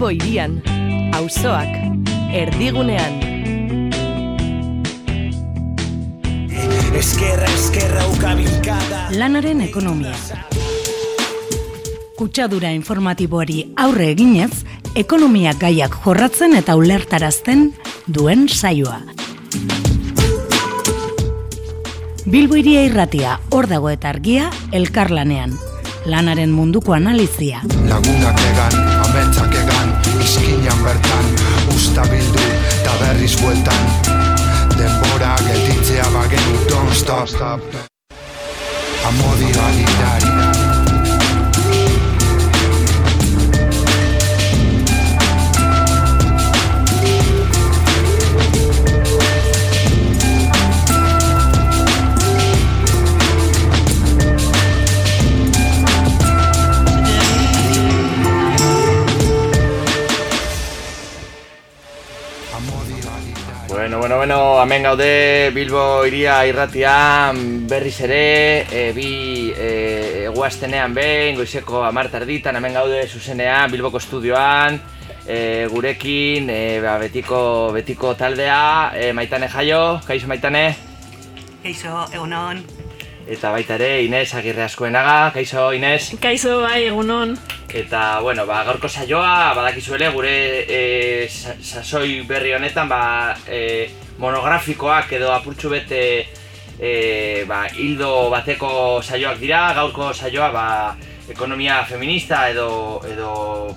Bilbo irian, auzoak, erdigunean. Eskerra, eskerra, ukabilkada. Lanaren ekonomia. Kutsadura informatiboari aurre eginez, ekonomia gaiak jorratzen eta ulertarazten duen saioa. Bilbo iria irratia, hor dago eta argia, elkarlanean. Lanaren munduko analizia. Lagunak egan, usta bildu, eta berriz bueltan. Denbora gelditzea bagenu, don't stop. Bueno, bueno, bueno, hemen gaude Bilbo iria irratian berriz ere, e, bi e, eguaztenean behin, goizeko amartarditan, hemen gaude zuzenean Bilboko estudioan, e, gurekin, e, ba, betiko, betiko taldea, e, maitane jaio, kaixo maitane? Kaixo, egunon. Eta baita ere, Inez agirre askoenaga, kaixo Inez? Kaixo, bai, egunon. Eta, bueno, ba, gaurko saioa, badakizuele, gure e, sa- sasoi berri honetan, ba, e, monografikoak edo apurtxu bete e, ba, hildo bateko saioak dira, gaurko saioa, ba, ekonomia feminista edo, edo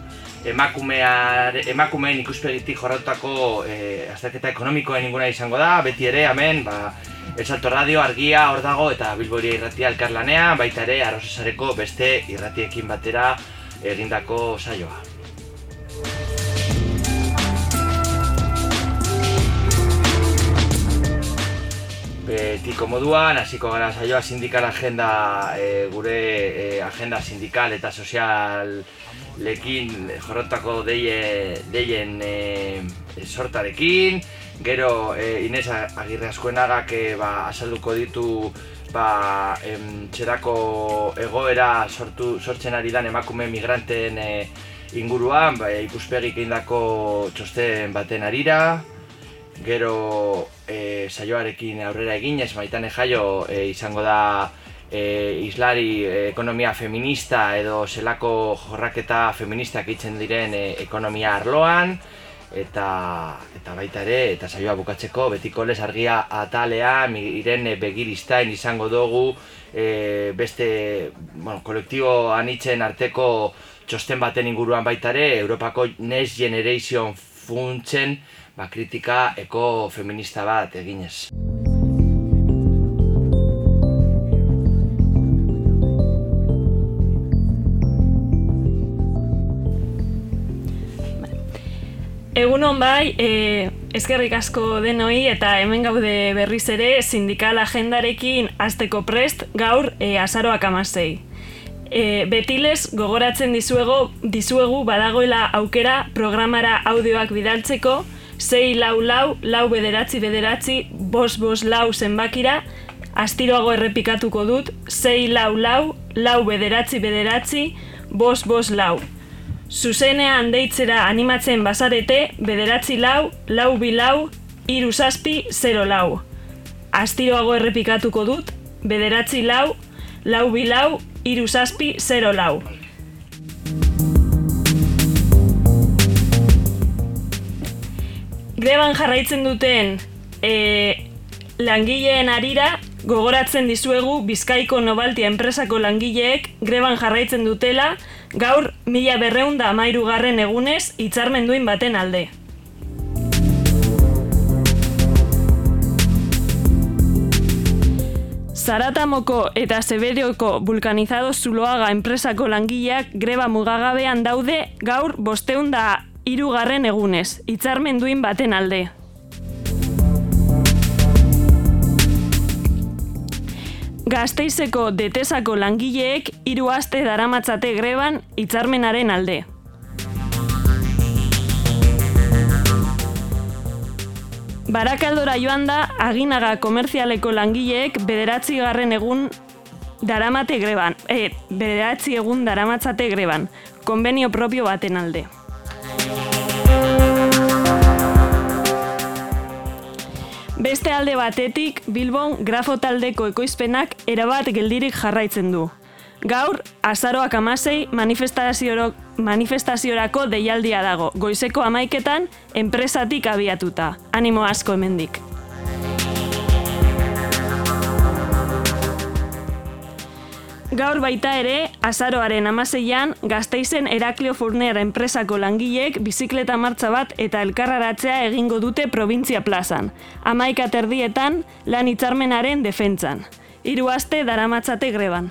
emakumear, emakumeen ikuspegitik jorratutako e, azterketa ekonomikoen inguna izango da, beti ere, hemen, ba, El Salto Radio, Argia, hor dago, eta Bilboria irratia elkarlanean, baita ere, arrozesareko beste irratiekin batera egindako saioa. Betiko moduan, hasiko gara saioa sindikal agenda, e, gure e, agenda sindikal eta sozialekin jorrotako deie, deien e, sortarekin, gero e, Inez Agirre Azkuenagak e, ba, azalduko ditu ba, em, txerako egoera sortu, sortzen ari dan emakume migranten e, inguruan, ba, ikuspegik egindako txosten baten arira, gero e, saioarekin aurrera eginez, maitane jaio e, izango da e, islari e, ekonomia feminista edo zelako jorraketa feministak itzen diren e, ekonomia arloan, eta, eta baita ere, eta saioa bukatzeko, betiko les argia atalean, irene begiristain izango dugu, e, beste bueno, kolektibo anitzen arteko txosten baten inguruan baita ere, Europako Next Generation funtsen ba, kritika eko feminista bat eginez. Egunon bai, e, eskerrik asko denoi eta hemen gaude berriz ere sindikal agendarekin azteko prest gaur e, azaroak amasei. E, betiles gogoratzen dizuego, dizuegu badagoela aukera programara audioak bidaltzeko, sei lau lau, lau bederatzi bederatzi, bos bos lau zenbakira, astiroago errepikatuko dut, sei lau lau, lau bederatzi bederatzi, bos bos lau. Zuzenean deitzera animatzen bazarete, bederatzi lau, lau bi lau, iru zazpi, zero lau. Astiroago errepikatuko dut, bederatzi lau, lau bi lau, iru zazpi, zero lau. Greban jarraitzen duten e, langileen arira, gogoratzen dizuegu Bizkaiko Nobaltia enpresako langileek greban jarraitzen dutela gaur mila berreun da amairu garren egunez hitzarmen duin baten alde. Zaratamoko eta Zebedioko vulkanizado zuloaga enpresako langileak greba mugagabean daude gaur bosteun da hirugarren egunez, hitzarmen duin baten alde. Gasteizeko detesako langileek hiru aste daramatzate greban hitzarmenaren alde. Barakaldora joan da aginaga komerzialeko langileek bederatzi garren egun daramate greban, e, bederatzi egun daramatzate greban, konbenio propio baten alde. Beste alde batetik, Bilbon grafo taldeko ekoizpenak erabat geldirik jarraitzen du. Gaur, azaroak amasei manifestaziorako deialdia dago, goizeko amaiketan enpresatik abiatuta. Animo asko hemendik. Gaur baita ere, azaroaren amaseian, gazteizen Heraklio Furner enpresako langileek bizikleta martza bat eta elkarraratzea egingo dute provintzia plazan. Amaika terdietan, lan hitzarmenaren defentzan. Hiru aste daramatzate greban.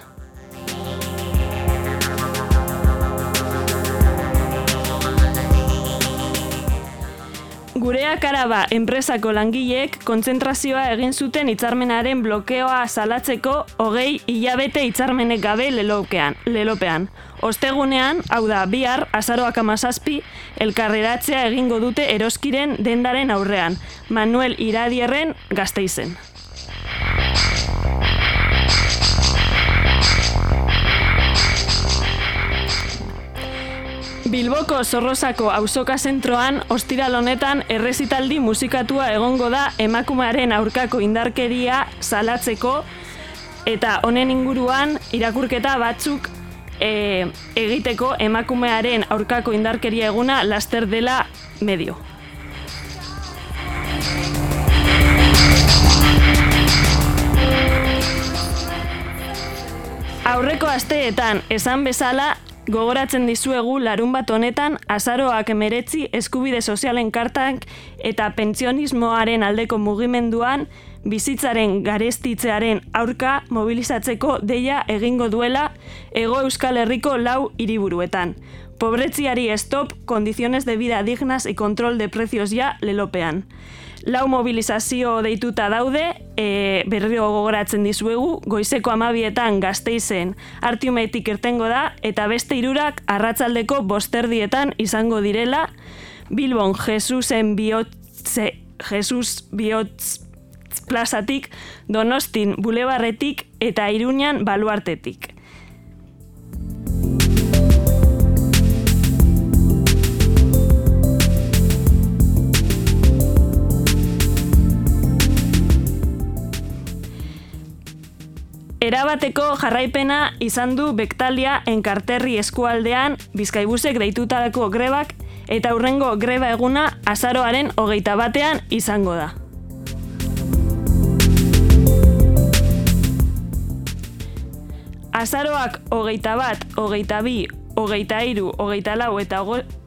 Gureak araba enpresako langileek kontzentrazioa egin zuten hitzarmenaren blokeoa salatzeko hogei hilabete hitzarmenek gabe lelopean. lelopean. Ostegunean, hau da, bihar, azaroak amazazpi, elkarreratzea egingo dute eroskiren dendaren aurrean, Manuel Iradierren gazteizen. Bilboko Zorrozako auzoka zentroan ostiral honetan errezitaldi musikatua egongo da emakumearen aurkako indarkeria salatzeko eta honen inguruan irakurketa batzuk e, egiteko emakumearen aurkako indarkeria eguna laster dela medio. Aurreko asteetan esan bezala Gogoratzen dizuegu larun bat honetan azaroak emeretzi eskubide sozialen kartak eta pentsionismoaren aldeko mugimenduan bizitzaren garestitzearen aurka mobilizatzeko deia egingo duela ego euskal herriko lau hiriburuetan. Pobretziari stop, condiciones de vida dignas y control de precios ya lelopean lau mobilizazio deituta daude, e, berrio gogoratzen dizuegu, goizeko amabietan gazteizen artiumetik irtengo da, eta beste irurak arratzaldeko bosterdietan izango direla, Bilbon Jesusen bihotze, Jesus bihotz plazatik, Donostin bulebarretik eta Iruñan baluartetik. Erabateko jarraipena izan du Bektalia enkarterri eskualdean Bizkaibusek deitutarako grebak eta hurrengo greba eguna azaroaren hogeita batean izango da. Azaroak hogeita bat, hogeita bi, hogeita iru, hogeita lau eta,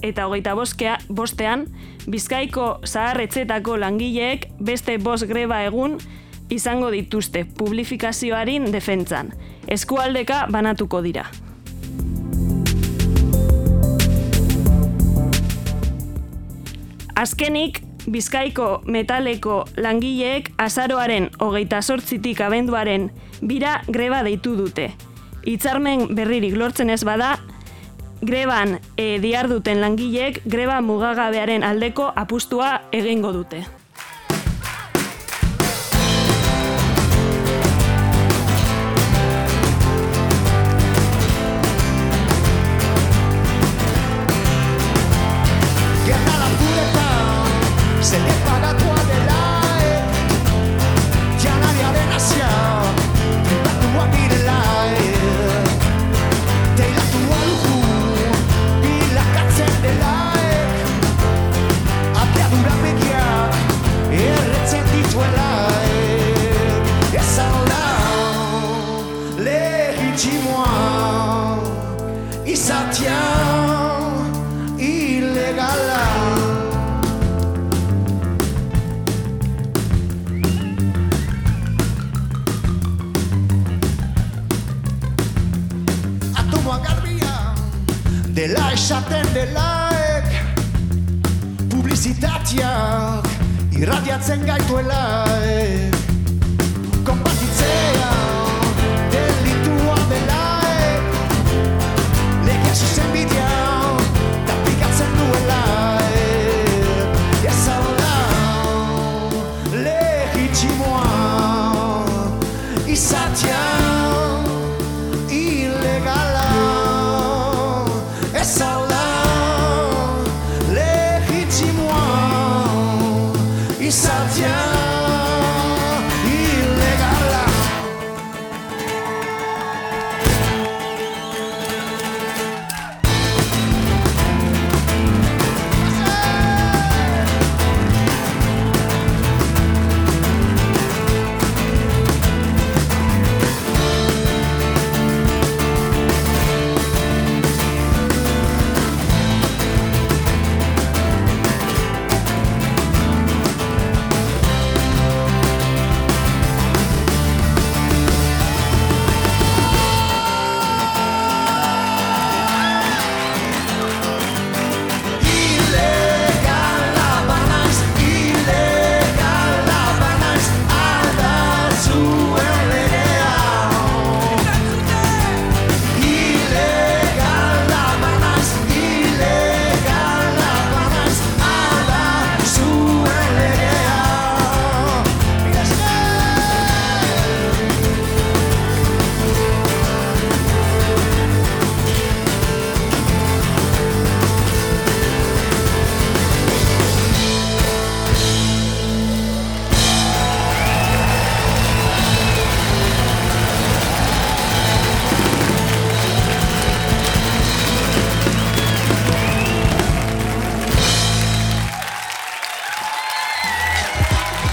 eta hogeita boskea, bostean, Bizkaiko zaharretzetako langileek beste bost greba egun izango dituzte publifikazioarin defentzan. Eskualdeka banatuko dira. Azkenik, Bizkaiko metaleko langileek azaroaren hogeita sortzitik abenduaren bira greba deitu dute. Hitzarmen berririk lortzen ez bada, greban e, diarduten langileek greba mugagabearen aldeko apustua egingo dute. Esaten delaek Publizitatiak irradiatzen gaituelaek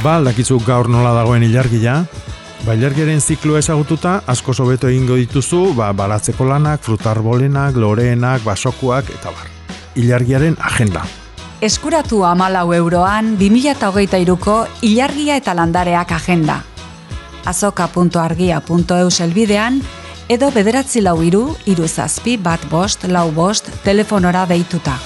Ba, aldakizu gaur nola dagoen ilargia, ba, ilargiaren zikloa ezagututa, asko sobeto egingo dituzu, ba, baratzeko lanak, frutarbolenak, loreenak, basokuak, eta bar. Ilargiaren agenda. Eskuratu amalau euroan 2008ko ilargia eta landareak agenda. azoka.argia.eus elbidean edo bederatzi lau iru, iru zazpi, bat bost, lau bost, telefonora deituta.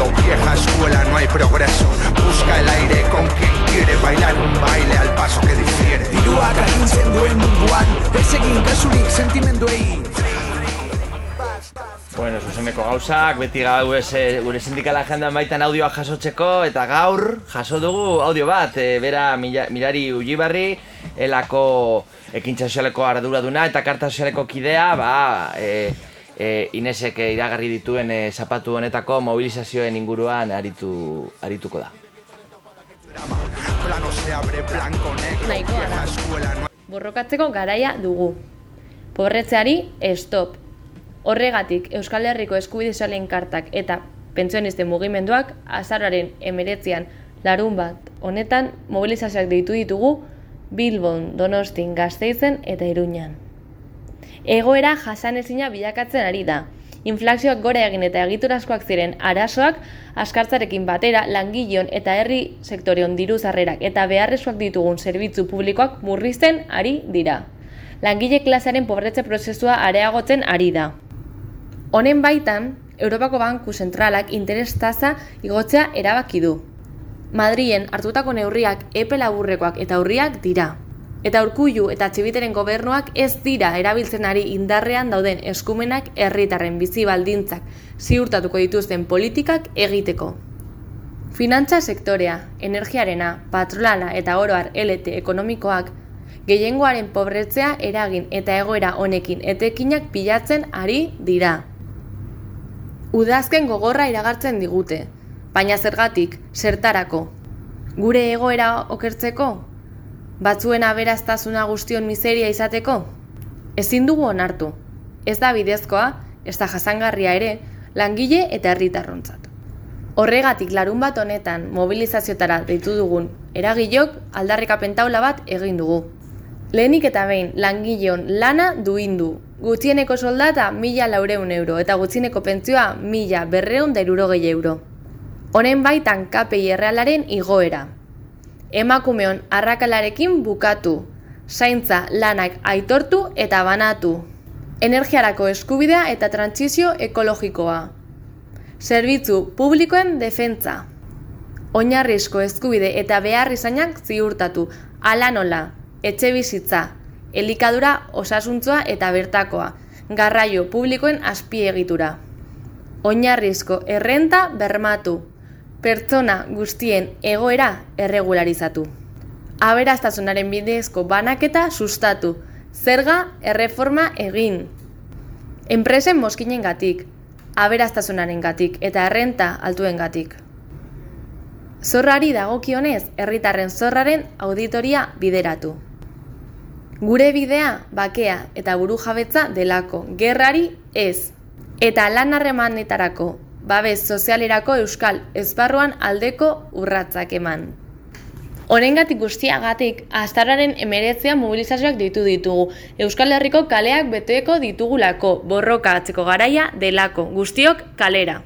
Negro, vieja escuela, no hay progreso. Busca el aire con quien quiere bailar un baile al paso que difiere. Diruak agintzen duen munduan Ez egin kasurik sentimenduei Bueno, zuzeneko gauzak, beti gau ez eh, gure sindikala agendan baitan audioa jasotzeko, eta gaur jaso dugu audio bat, e, bera mila- Mirari Ulibarri, elako ekintza sozialeko arduraduna eta karta sozialeko kidea, ba, e, e, Inesek iragarri dituen e, zapatu honetako mobilizazioen inguruan aritu, arituko da. Nahikoa da. Borrokatzeko garaia dugu. Pobretzeari stop. Horregatik Euskal Herriko eskubide sozialen kartak eta pentsionisten mugimenduak azararen emeretzean larun bat honetan mobilizazioak deitu ditugu Bilbon, Donostin, Gasteizen eta Iruñan. Egoera jasanezina bilakatzen ari da. Inflazioak gora egin eta egiturazkoak ziren arazoak askartzarekin batera langileon eta herri sektoreon diru sarrerak eta beharrezkoak ditugun zerbitzu publikoak murrizten ari dira. Langile klasearen pobretze prozesua areagotzen ari da. Honen baitan, Europako Banku Zentralak interes tasa igotzea erabaki du. Madrilen hartutako neurriak epe laburrekoak eta urriak dira. Eta urkullu eta txibiteren gobernuak ez dira erabiltzen ari indarrean dauden eskumenak herritarren bizi baldintzak ziurtatuko dituzten politikak egiteko. Finantza sektorea, energiarena, patrolana eta oroar LT ekonomikoak gehiengoaren pobretzea eragin eta egoera honekin etekinak pilatzen ari dira. Udazken gogorra iragartzen digute, baina zergatik, zertarako. Gure egoera okertzeko? Batzuen aberaztasuna guztion miseria izateko? Ezin dugu onartu. Ez da bidezkoa, ez da jasangarria ere, langile eta herritarrontzat. Horregatik larun bat honetan mobilizazioetara deitu dugun eragilok aldarrikapen taula bat egin dugu. Lehenik eta behin langileon lana duindu. Gutxieneko soldata mila laureun euro eta gutxieneko pentzioa mila berreun da irurogei euro. Honen baitan KPI errealaren igoera. Emakumeon arrakalarekin bukatu. Zaintza lanak aitortu eta banatu. Energiarako eskubidea eta trantsizio ekologikoa. Zerbitzu publikoen defentza. Oinarrizko eskubide eta behar izanak ziurtatu, ala nola, etxe bizitza, elikadura osasuntzoa eta bertakoa, garraio publikoen azpiegitura. Oinarrizko errenta bermatu, pertsona guztien egoera erregularizatu. Aberaztasunaren bidezko banaketa sustatu, zerga erreforma egin. Enpresen moskinen gatik, aberaztasunaren gatik eta errenta altuen gatik. Zorrari dagokionez, herritarren zorraren auditoria bideratu. Gure bidea, bakea eta burujabetza delako, gerrari ez. Eta lan harremanetarako, babes sozialerako euskal esparruan aldeko urratzak eman. Horengatik guztiagatik, astararen emeretzea mobilizazioak ditu ditugu. Euskal Herriko kaleak beteko ditugulako, borroka atzeko garaia delako, guztiok kalera.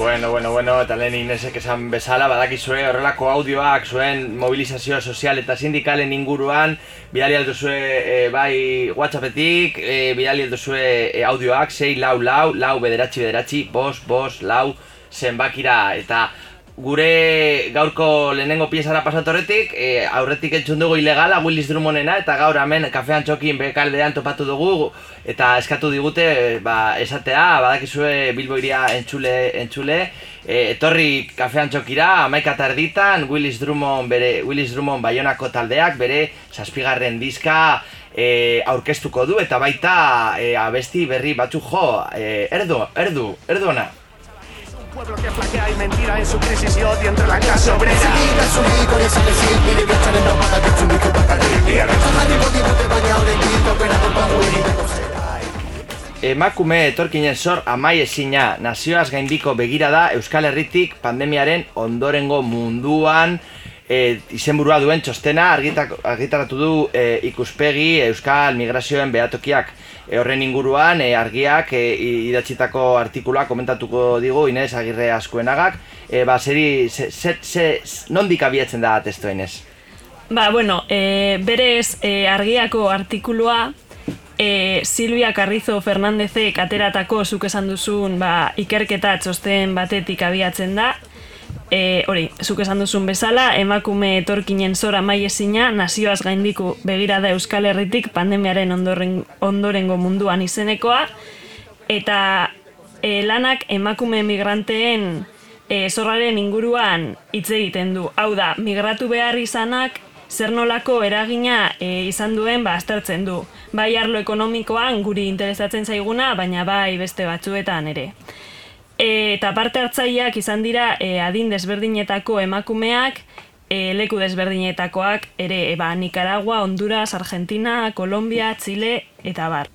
Bueno, bueno, bueno, eta lehen Inesek esan bezala, badakizue horrelako audioak zuen mobilizazio sozial eta sindikalen inguruan, bidali alduzue e, bai whatsappetik, e, bidali alduzue e, audioak, 6 lau lau, lau bederatzi bederatzi, bos, bos, lau, zenbakira, eta gure gaurko lehenengo piezara pasatorretik, e, aurretik entzun dugu ilegala Willis Drummondena eta gaur hemen kafean txokin bekaldean topatu dugu eta eskatu digute e, ba, esatea, badakizue Bilbo iria entzule, entzule e, etorri kafean txokira, amaika tarditan Willis Drummond, bere, Willis Drummond Bayonako taldeak bere zazpigarren diska e, aurkeztuko du eta baita e, abesti berri batzu jo, e, erdu, erdu, erdu ona. Pueblo que flaquea y mentira en su crisis y odio entre la clase obrera. Emakume etorkinen zor amai ezina, nazioaz gaindiko begira da Euskal Herritik pandemiaren ondorengo munduan e, izenburua duen txostena argitak, argitaratu du e, ikuspegi Euskal Migrazioen behatokiak. E, horren inguruan e, argiak e, idatzitako artikula komentatuko digu Inez Agirre Askoenagak. E, ba, zeri, ze, ze, ze, nondik abiatzen da testoen ez? Ba, bueno, e, berez e, argiako artikulua e, Silvia Carrizo Fernandezek ateratako zuk esan duzun ba, ikerketa txosten batetik abiatzen da. E, hori, zuk esan duzun bezala, emakume etorkinen zora mai ezina, nazioaz gaindiku begirada Euskal Herritik pandemiaren ondoren, ondorengo munduan izenekoa, eta e, lanak emakume migranteen e, zorraren inguruan hitz egiten du. Hau da, migratu behar izanak zer nolako eragina e, izan duen ba aztertzen du. Bai arlo ekonomikoan guri interesatzen zaiguna, baina bai beste batzuetan ere. Eta parte hartzaileak izan dira e, adin desberdinetako emakumeak, e, leku desberdinetakoak ere e, ba, Nicaragua, Honduras, Argentina, Kolombia, Chile eta bar.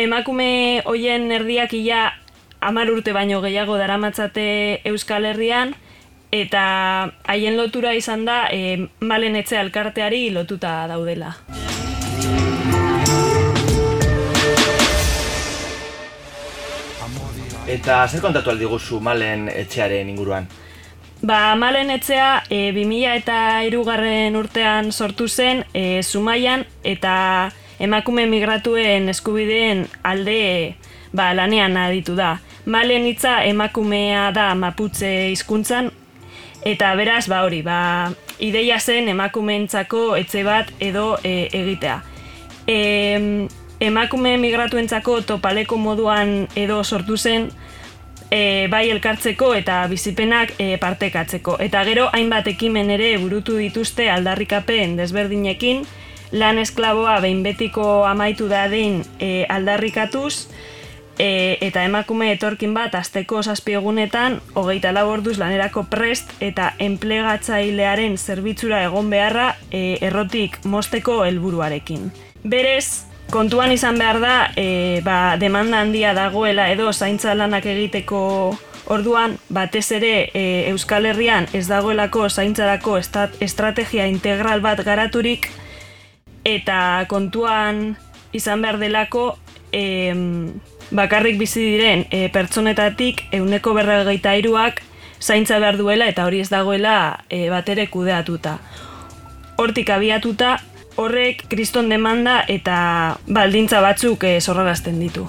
Emakume hoien erdiak ia amar urte baino gehiago daramatzate Euskal Herrian, eta haien lotura izan da e, malen etxe alkarteari lotuta daudela. Eta zer kontatu aldi guzu malen etxearen inguruan? Ba, malen etxea e, 2000 eta irugarren urtean sortu zen e, Zumaian eta emakume migratuen eskubideen alde ba, lanean aditu da. Malen hitza emakumea da maputze hizkuntzan Eta beraz, ba hori, ba, ideia zen emakumeentzako etxe bat edo e, egitea. E, emakume migratuentzako topaleko moduan edo sortu zen e, bai elkartzeko eta bizipenak e, partekatzeko. Eta gero hainbat ekimen ere burutu dituzte aldarrikapen desberdinekin, lan esklaboa behin betiko amaitu da den e, aldarrikatuz, e, eta emakume etorkin bat asteko zazpiegunetan hogeita lau orduz lanerako prest eta enplegatzailearen zerbitzura egon beharra e, errotik mosteko helburuarekin. Berez, kontuan izan behar da, e, ba, demanda handia dagoela edo zaintza lanak egiteko orduan, batez ere e, Euskal Herrian ez dagoelako zaintzarako estrategia integral bat garaturik, eta kontuan izan behar delako, bakarrik bizi diren e, pertsonetatik euneko berregeita iruak zaintza behar duela eta hori ez dagoela e, batere kudeatuta. Hortik abiatuta, horrek kriston demanda eta baldintza batzuk e, ditu.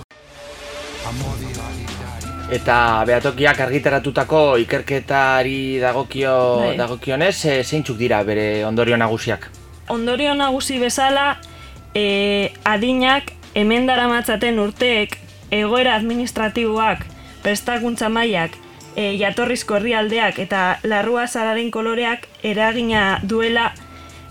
Eta behatokiak argitaratutako ikerketari dagokio, bai. dagokionez, e, zeintzuk dira bere ondorio nagusiak? Ondorio nagusi bezala, e, adinak hemen daramatzaten urteek egoera administratiboak, prestakuntza mailak, e, jatorrizko herrialdeak eta larrua zararen koloreak eragina duela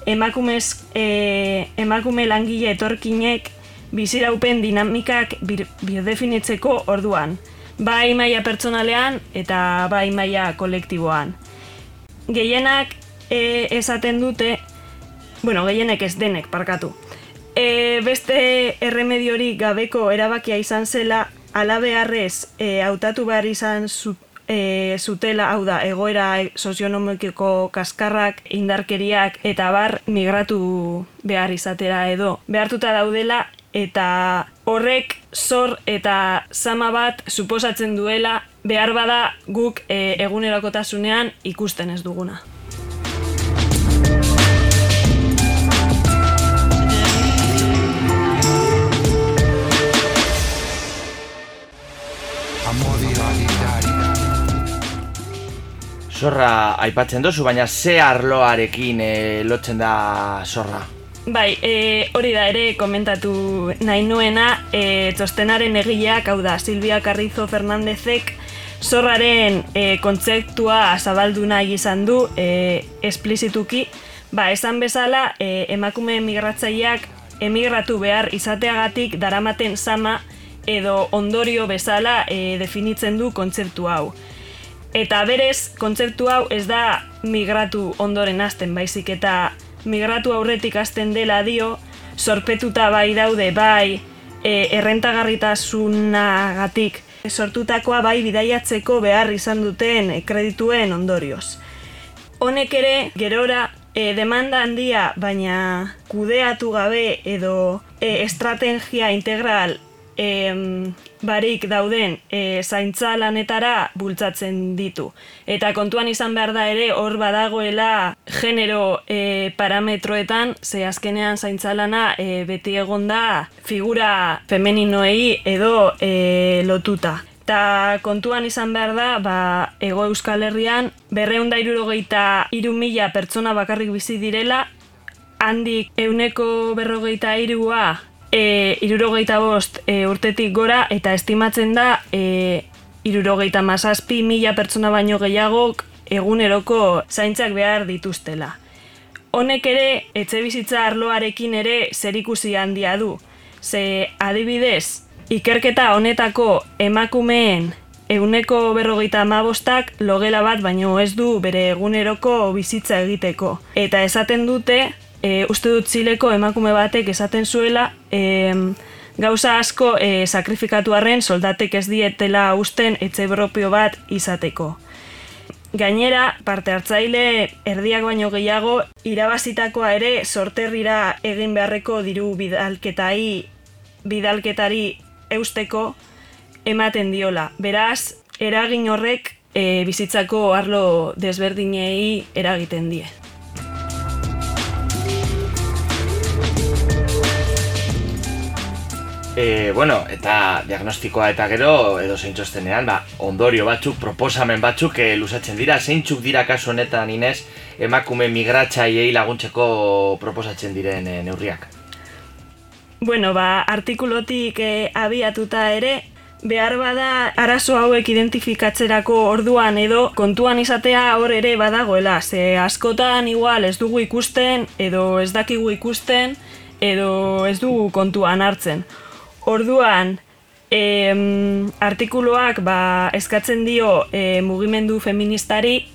emakumez, e, emakume langile etorkinek biziraupen dinamikak biodefinitzeko orduan. Bai maila pertsonalean eta bai maila kolektiboan. Gehienak e, esaten dute, bueno, gehienek ez denek, parkatu e, beste erremediorik gabeko erabakia izan zela alabearrez e, hautatu behar izan zu, e, zutela, hau da, egoera sozionomikiko kaskarrak, indarkeriak eta bar migratu behar izatera edo. Behartuta daudela eta horrek zor eta sama bat suposatzen duela behar bada guk e, egunerakotasunean ikusten ez duguna. Zorra aipatzen dozu, baina ze arloarekin e, lotzen da zorra? Bai, e, hori da ere komentatu nahi nuena, e, txostenaren egileak, hau da, Silvia Carrizo Fernandezek, zorraren e, kontzeptua zabaldu nahi izan du, e, esplizituki, ba, esan bezala, e, emakume emigratzaileak emigratu behar izateagatik daramaten sama edo ondorio bezala e, definitzen du kontzeptu hau Eta berez, kontzeptu hau ez da migratu ondoren hasten baizik eta migratu aurretik hasten dela dio, sorpetuta bai daude bai e, errentagarritasunagatik sortutakoa bai bidaiatzeko behar izan duten kredituen ondorioz. Honek ere, gerora, e, demanda handia, baina kudeatu gabe edo e, estrategia integral e, barik dauden e, zaintza lanetara bultzatzen ditu. Eta kontuan izan behar da ere hor badagoela genero e, parametroetan, ze azkenean zaintza lana e, beti egonda figura femeninoei edo e, lotuta. Eta kontuan izan behar da, ba, ego euskal herrian, berreunda irurogeita iru mila pertsona bakarrik bizi direla, handik euneko berrogeita irua e, irurogeita bost e, urtetik gora, eta estimatzen da, e, irurogeita mazazpi mila pertsona baino gehiagok eguneroko zaintzak behar dituztela. Honek ere, etxe bizitza arloarekin ere zerikusi handia du. Ze adibidez, ikerketa honetako emakumeen eguneko berrogeita amabostak logela bat baino ez du bere eguneroko bizitza egiteko. Eta esaten dute, e, uste dut zileko emakume batek esaten zuela, e, gauza asko e, sakrifikatu arren soldatek ez dietela usten etxe propio bat izateko. Gainera, parte hartzaile erdiak baino gehiago, irabazitakoa ere sorterrira egin beharreko diru bidalketai, bidalketari eusteko ematen diola. Beraz, eragin horrek e, bizitzako arlo desberdinei eragiten die. E, bueno, eta diagnostikoa eta gero edo zeintxostenean, ba, ondorio batzuk, proposamen batzuk e, lusatzen dira, zeintzuk dira kasu honetan inez emakume migratzaiei laguntzeko proposatzen diren e, neurriak? Bueno, ba, artikulotik e, abiatuta ere, behar bada arazo hauek identifikatzerako orduan edo kontuan izatea hor ere badagoela, ze askotan igual ez dugu ikusten edo ez dakigu ikusten edo ez dugu kontuan hartzen. Orduan, em, artikuluak ba, eskatzen dio e, mugimendu feministari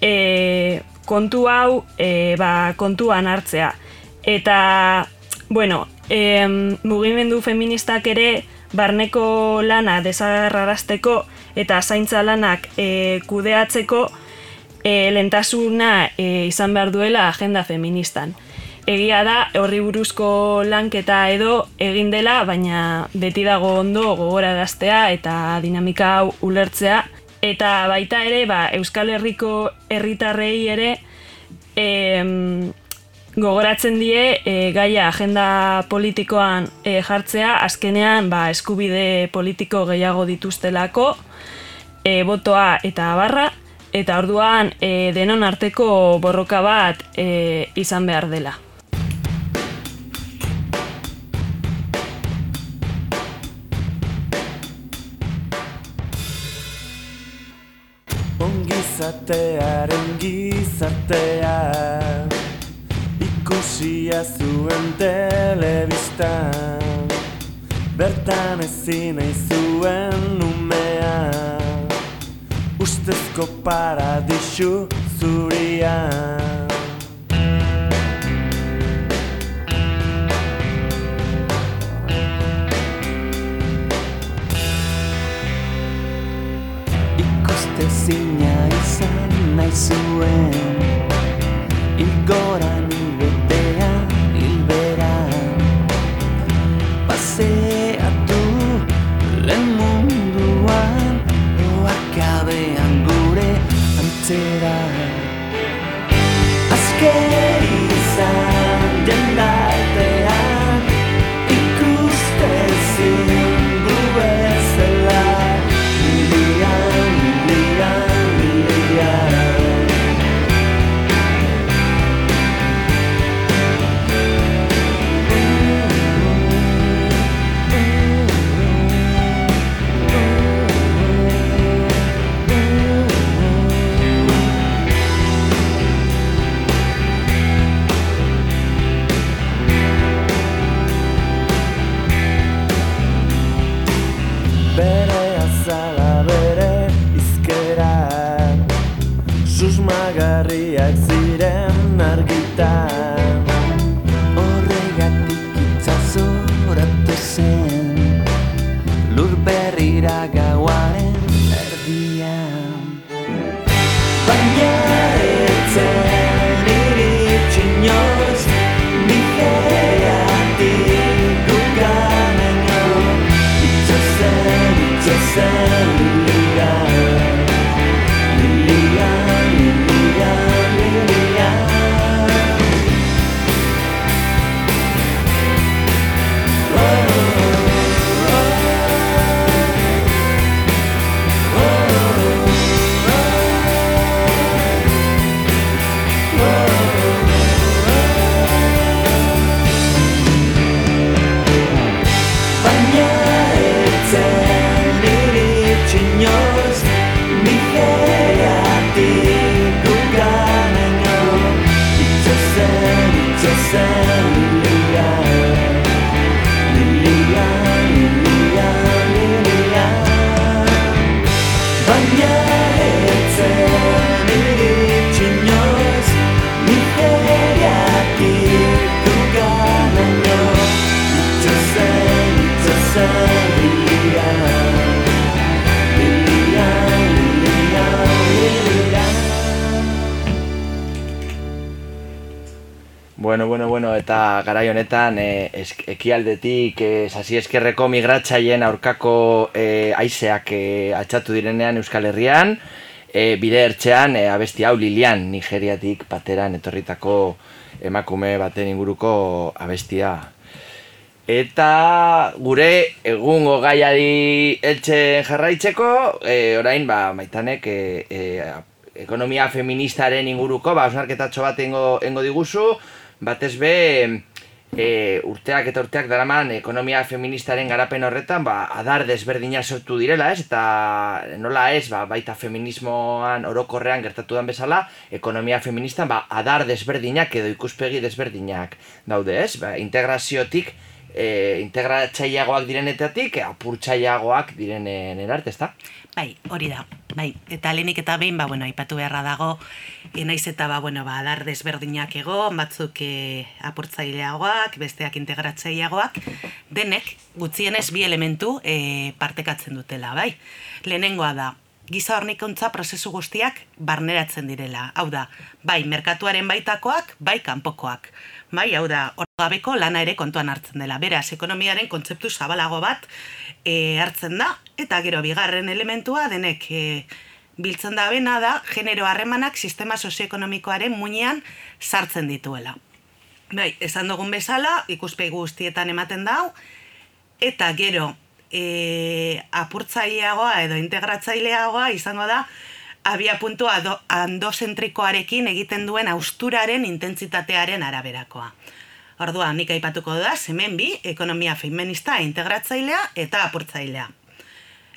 e, kontu hau e, ba, kontuan hartzea. Eta, bueno, e, mugimendu feministak ere barneko lana desagarrarazteko eta zaintza lanak e, kudeatzeko e, lentasuna e, izan behar duela agenda feministan. Egia da, horri buruzko lanketa edo egin dela, baina beti dago ondo gogora daztea eta dinamika hau ulertzea. Eta baita ere, ba, Euskal Herriko herritarrei ere, em, gogoratzen die e, gaia agenda politikoan e, jartzea azkenean ba, eskubide politiko gehiago dituztelako e, botoa eta barra eta orduan e, denon arteko borroka bat e, izan behar dela. Ongizatearen gizatearen ikusia zuen telebistan Bertan ezin zuen numea Ustezko paradisu zurian Ikuste zina izan nahi zuen Ilgoran garai honetan e, esk, ekialdetik e, sasi eskerreko migratzaien aurkako e, aizeak e, atxatu direnean Euskal Herrian, e, bide ertzean e, abesti hau Lilian Nigeriatik pateran etorritako emakume baten inguruko abestia. Eta gure egungo gaiari eltzen jarraitzeko, e, orain ba, maitanek e, e, ekonomia feministaren inguruko, ba, osnarketatxo bat engo, engo diguzu, batez be e, urteak eta urteak daraman ekonomia feministaren garapen horretan ba, adar desberdina sortu direla, ez? Eta nola ez, ba, baita feminismoan orokorrean gertatu den bezala, ekonomia feministan ba, adar desberdinak edo ikuspegi desberdinak daude, ez? Ba, integraziotik e, integratzaileagoak direnetatik apurtzaileagoak direnen erarte, ezta? Bai, hori da. Bai, eta lehenik eta behin, ba, bueno, aipatu beharra dago, e, naiz eta, ba, bueno, ba, adar desberdinak ego, batzuk e, apurtzaileagoak, besteak integratzaileagoak, denek, gutxienez bi elementu e, partekatzen dutela, bai. Lehenengoa da, giza hornikuntza prozesu guztiak barneratzen direla. Hau da, bai, merkatuaren baitakoak, bai, kanpokoak. Bai, hau da, hor gabeko lana ere kontuan hartzen dela. Beraz, ekonomiaren kontzeptu zabalago bat e, hartzen da, eta gero bigarren elementua denek e, biltzen da bena da, genero harremanak sistema sozioekonomikoaren muinean sartzen dituela. Bai, esan dugun bezala, ikuspegi guztietan ematen dau, eta gero e, apurtzaileagoa edo integratzaileagoa izango da, abia puntua andozentrikoarekin egiten duen austuraren intentsitatearen araberakoa. Orduan, nik aipatuko da, hemen bi, ekonomia feminista integratzailea eta apurtzailea.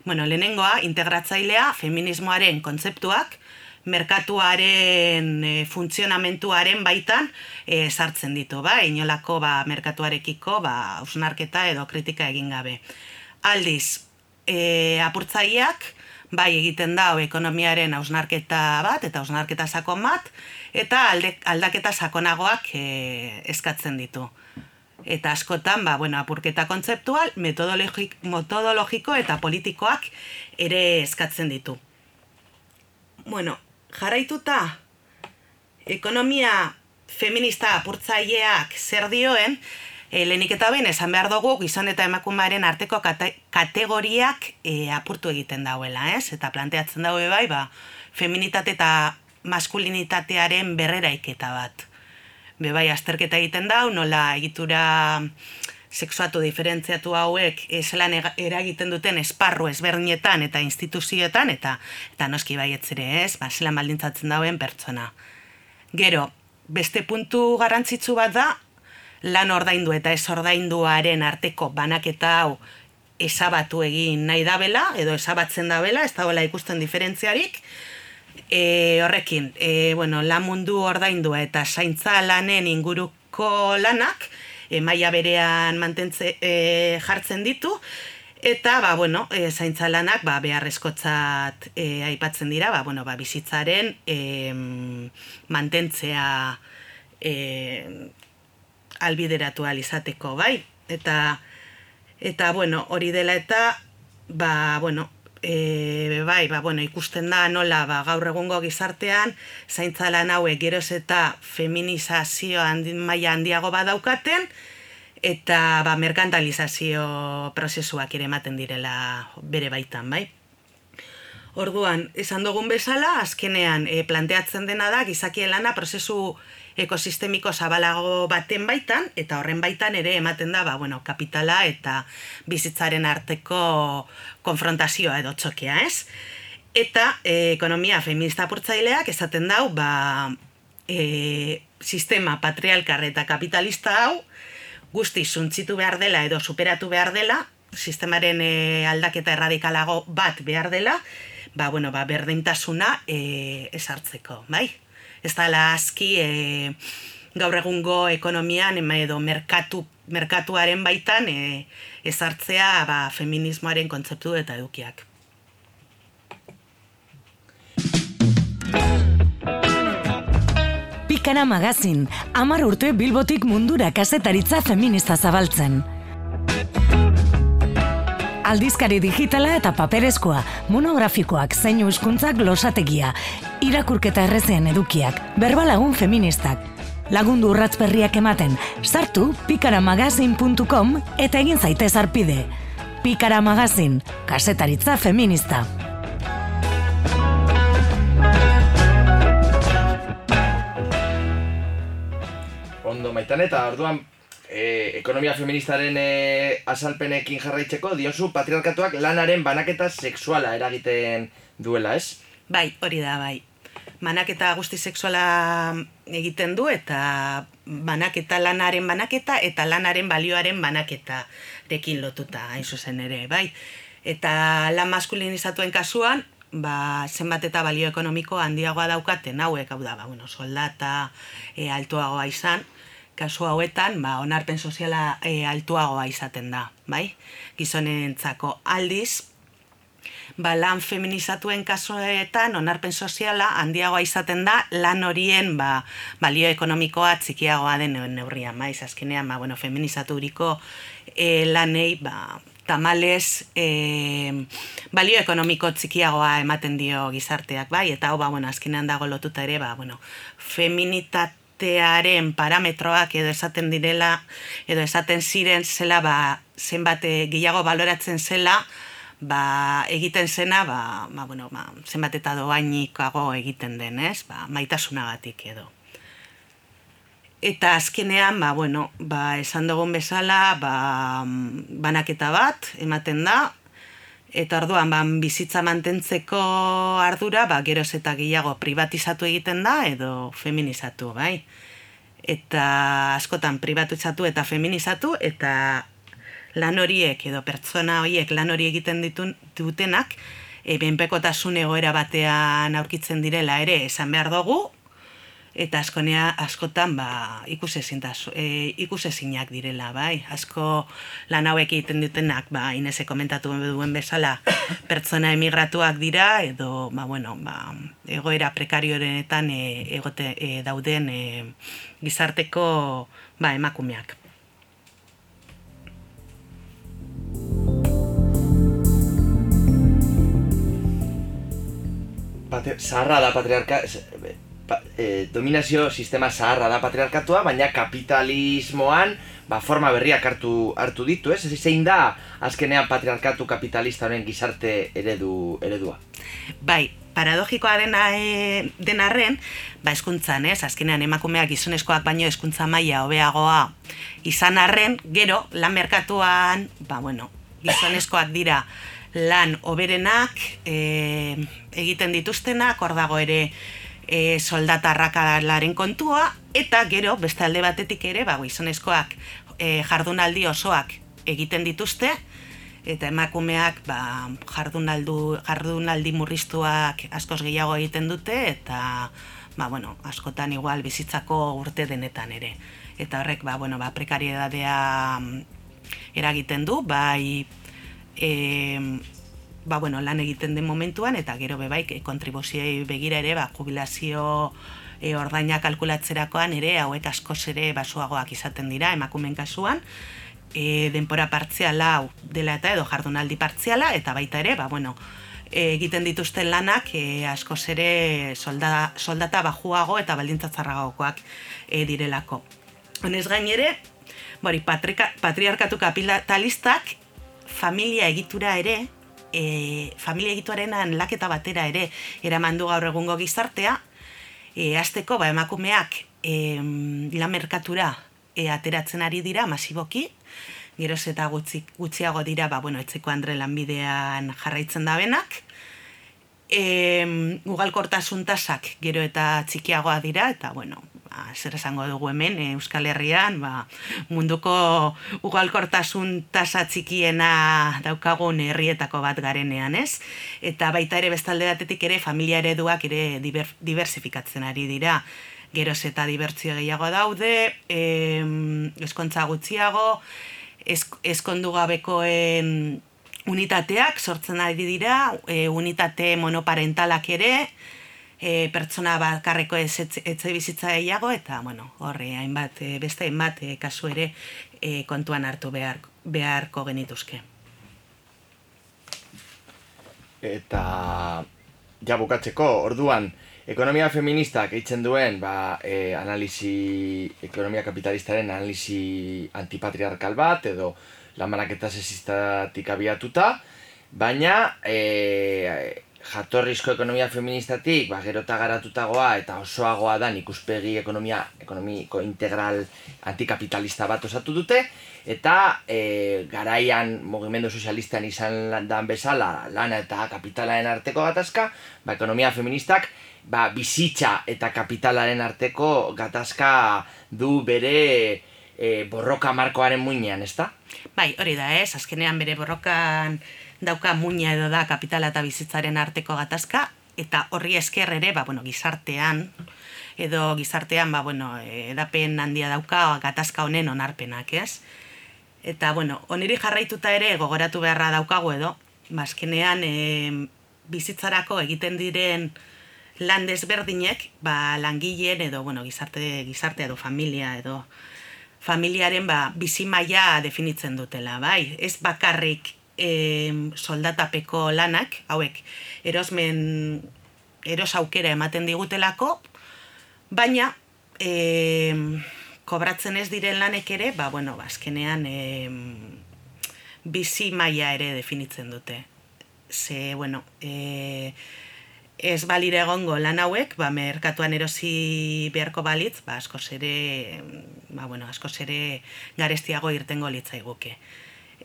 Bueno, lehenengoa, integratzailea, feminismoaren kontzeptuak, merkatuaren e, funtzionamentuaren baitan e, sartzen ditu, ba, inolako ba, merkatuarekiko ba, usnarketa edo kritika egin gabe. Aldiz, e, apurtzaileak, bai egiten da ekonomiaren hausnarketa bat eta hausnarketa sakon bat eta alde, aldaketa sakonagoak e, eskatzen ditu. Eta askotan, ba, bueno, apurketa kontzeptual, metodologik, metodologiko eta politikoak ere eskatzen ditu. Bueno, jarraituta, ekonomia feminista apurtzaileak zer dioen, E, lehenik eta behin, esan behar dugu, gizon eta emakumearen arteko kate, kategoriak e, apurtu egiten dauela, ez? Eta planteatzen daue bai, ba, feminitate eta maskulinitatearen berrera iketa bat. Be bai, azterketa egiten dau, nola egitura sexuatu diferentziatu hauek zelan eragiten duten esparru ezberdinetan eta instituzioetan, eta eta noski baietzere ez, ba, zelan baldintzatzen dauen pertsona. Gero, beste puntu garrantzitsu bat da, lan ordaindu eta ez ordainduaren arteko banaketa hau esabatu egin nahi dabela, edo esabatzen dabela, ez dagoela ikusten diferentziarik, e, horrekin, e, bueno, lan mundu ordaindua eta zaintza lanen inguruko lanak, e, maia berean mantentze e, jartzen ditu, eta, ba, bueno, e, zaintza lanak, ba, beharrezkotzat e, aipatzen dira, ba, bueno, ba, bizitzaren e, mantentzea e, albideratu izateko, bai? Eta, eta bueno, hori dela eta, ba, bueno, e, bai, ba, bueno, ikusten da nola ba, gaur egungo gizartean, zaintza lan hauek geroz eta feminizazio handi, maila handiago badaukaten, eta ba, merkantalizazio prozesuak ere ematen direla bere baitan, bai? Orduan, esan dugun bezala, azkenean e, planteatzen dena da, gizakien lana prozesu ekosistemiko zabalago baten baitan, eta horren baitan ere ematen da, ba, bueno, kapitala eta bizitzaren arteko konfrontazioa edo txokea, ez? Eta e, ekonomia feminista purtzaileak esaten dau, ba, e, sistema patrialkar eta kapitalista hau, guzti zuntzitu behar dela edo superatu behar dela, sistemaren e, aldaketa erradikalago bat behar dela, ba, bueno, ba, berdintasuna e, esartzeko, bai? Ez da aski e, gaur egungo ekonomian edo merkatu, merkatuaren baitan e, ezartzea ba, feminismoaren kontzeptu eta edukiak. Pikara magazin, amar urte bilbotik mundura kasetaritza feminista zabaltzen. Aldizkari digitala eta paperezkoa, monografikoak zein euskuntzak losategia, irakurketa errezean edukiak, berbalagun feministak. Lagundu urratz berriak ematen, sartu pikaramagazin.com eta egin zaitez arpide. Pikara magazin, kasetaritza feminista. Ondo maitan eta orduan e, ekonomia feministaren e, azalpenekin jarraitzeko diozu patriarkatuak lanaren banaketa sexuala eragiten duela, ez? Bai, hori da, bai. Banaketa guzti sexuala egiten du eta banaketa lanaren banaketa eta lanaren balioaren banaketa dekin lotuta, hain zuzen ere, bai. Eta lan maskulinizatuen kasuan, ba, zenbat eta balio ekonomiko handiagoa daukaten hauek, hau da, ba, bueno, soldata e, altuagoa izan, kasu hauetan, ba, onarpen soziala e, altuagoa izaten da, bai? Gizonentzako aldiz, ba, lan feminizatuen kasuetan onarpen soziala handiagoa izaten da lan horien ba, balio ekonomikoa txikiagoa den neurrian, maiz, azkenean, ba, bueno, feminizaturiko e, lanei, ba, tamales e, balio ekonomiko txikiagoa ematen dio gizarteak, bai, eta hau, ba, bueno, azkenean dago lotuta ere, ba, bueno, feminitatearen parametroak edo esaten direla, edo esaten ziren zela, ba, zenbat eh, gehiago baloratzen zela, ba, egiten zena, ba, ba, bueno, ba, zenbat eta doainikago egiten den, ez? Ba, maitasunagatik edo. Eta azkenean, ba, bueno, ba, esan dugun bezala, ba, banaketa bat, ematen da, eta orduan, ba, bizitza mantentzeko ardura, ba, geroz eta gehiago privatizatu egiten da, edo feminizatu, bai. Eta askotan privatizatu eta feminizatu, eta lan horiek, edo pertsona horiek lan hori egiten ditun, dutenak, e, benpekotasun egoera batean aurkitzen direla ere esan behar dugu, eta askonea askotan ba e, ikusezinak direla bai. Asko lan hauek egiten dutenak ba Inese komentatu duen bezala pertsona emigratuak dira edo ba bueno ba egoera prekariorenetan e, egote e, dauden e, gizarteko ba emakumeak. Pate, zaharra da patriarka, pa, e, dominazio sistema zaharra da patriarkatua, baina kapitalismoan ba, forma berriak hartu, hartu ditu, ez? Zein da azkenean patriarkatu kapitalista honen gizarte eredu, eredua? Bai, paradogikoa dena e, denarren, ba eskuntzan, ez? Azkenean emakumeak gizonezkoak baino eskuntza maila hobeagoa izan arren, gero, lan merkatuan, ba bueno, gizonezkoak dira lan oberenak e, egiten dituztenak, hor dago ere e, soldata arrakalaren kontua, eta gero, beste alde batetik ere, ba, gizonezkoak e, jardunaldi osoak egiten dituzte, eta emakumeak ba, jardunaldu, jardunaldi murriztuak askoz gehiago egiten dute, eta ba, bueno, askotan igual bizitzako urte denetan ere. Eta horrek, ba, bueno, ba, prekariedadea mm, eragiten du, bai e, ba, bueno, lan egiten den momentuan, eta gero bebaik kontribuzioi begira ere, ba, jubilazio e, ordaina kalkulatzerakoan ere, hauek askoz ere basuagoak izaten dira, emakumen kasuan, e, denpora partziala hau dela eta edo jardunaldi partziala, eta baita ere, ba, bueno, e, egiten dituzten lanak e, askoz ere solda, soldata bajuago eta baldintzatzarragokoak e, direlako. Honez gain ere, bori, patriarkatu kapitalistak familia egitura ere, e, familia egituaren laketa batera ere eraman du gaur egungo gizartea, e, azteko ba, emakumeak e, lan merkatura e, ateratzen ari dira masiboki, geroz eta gutxi, gutxiago dira, ba, bueno, etzeko andre lanbidean jarraitzen da benak, e, ugalkortasun tasak gero eta txikiagoa dira, eta bueno, ba, zer esango dugu hemen e, Euskal Herrian, ba, munduko ugalkortasun tasa txikiena daukagun herrietako bat garenean, ez? Eta baita ere bestalde batetik ere familia ereduak ere diversifikatzen ari dira. geroz eta dibertzio gehiago daude, em, eskontza gutxiago, esk, eskondu gabekoen unitateak sortzen ari dira, e, unitate monoparentalak ere, e, pertsona bakarreko ez etxe, bizitza gehiago, eta, bueno, horre, hainbat, e, beste hainbat e, kasu ere e, kontuan hartu behar, beharko genituzke. Eta ja bukatzeko, orduan, ekonomia feministak eitzen duen ba, e, analisi, ekonomia kapitalistaren analisi antipatriarkal bat, edo lamaraketa sesistatik abiatuta, baina e, jatorrizko ekonomia feministatik, ba, gerota garatutagoa eta osoagoa da ikuspegi ekonomia ekonomiko integral antikapitalista bat osatu dute, eta e, garaian mugimendu sozialistan izan dan bezala lana eta kapitalaren arteko gatazka, ba, ekonomia feministak ba, bizitza eta kapitalaren arteko gatazka du bere e, borroka markoaren muinean, ezta? Bai, hori da ez, azkenean bere borrokan dauka muina edo da kapitala eta bizitzaren arteko gatazka, eta horri esker ere, ba, bueno, gizartean, edo gizartean, ba, bueno, edapen handia dauka gatazka honen onarpenak, ez? Eta, bueno, oniri jarraituta ere gogoratu beharra daukagu edo, bazkenean e, bizitzarako egiten diren lan desberdinek, ba, langileen edo, bueno, gizarte, gizarte edo familia edo familiaren ba, bizi maila definitzen dutela, bai? Ez bakarrik e, soldatapeko lanak, hauek, erosmen, eros aukera ematen digutelako, baina, e, kobratzen ez diren lanek ere, ba, bueno, ba, azkenean e, bizi maila ere definitzen dute. Ze, bueno, e, ez balire egongo lan hauek, ba, merkatuan erosi beharko balitz, ba, askoz ere, ba, bueno, askoz ere garestiago irtengo litzaiguke.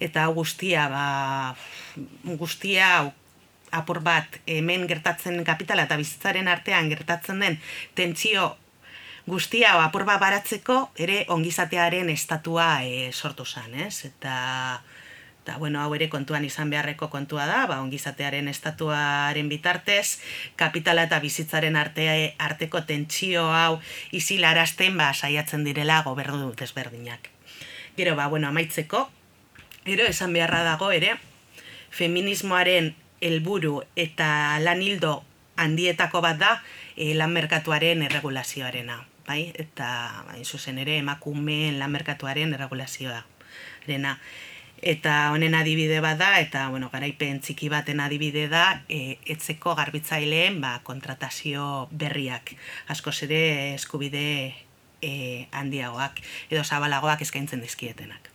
Eta guztia, ba, guztia apur bat hemen gertatzen kapitala eta bizitzaren artean gertatzen den tentsio guztia apur bat baratzeko ere ongizatearen estatua e, sortu zen, ez? Eta, eta bueno, hau ere kontuan izan beharreko kontua da, ba, ongizatearen estatuaren bitartez, kapitala eta bizitzaren arte, arteko tentsio hau izilarazten ba, saiatzen direla gobernu dut ezberdinak. Gero, ba, bueno, amaitzeko, gero esan beharra dago ere, feminismoaren helburu eta lan hildo handietako bat da e, lan merkatuaren erregulazioarena bai? eta hain zuzen ere emakumeen lan merkatuaren erregulazioa rena. Eta honen adibide bat da, eta bueno, garaipen txiki baten adibide da, e, etzeko garbitzaileen ba, kontratazio berriak. Askoz ere eskubide e, handiagoak, edo zabalagoak eskaintzen dizkietenak.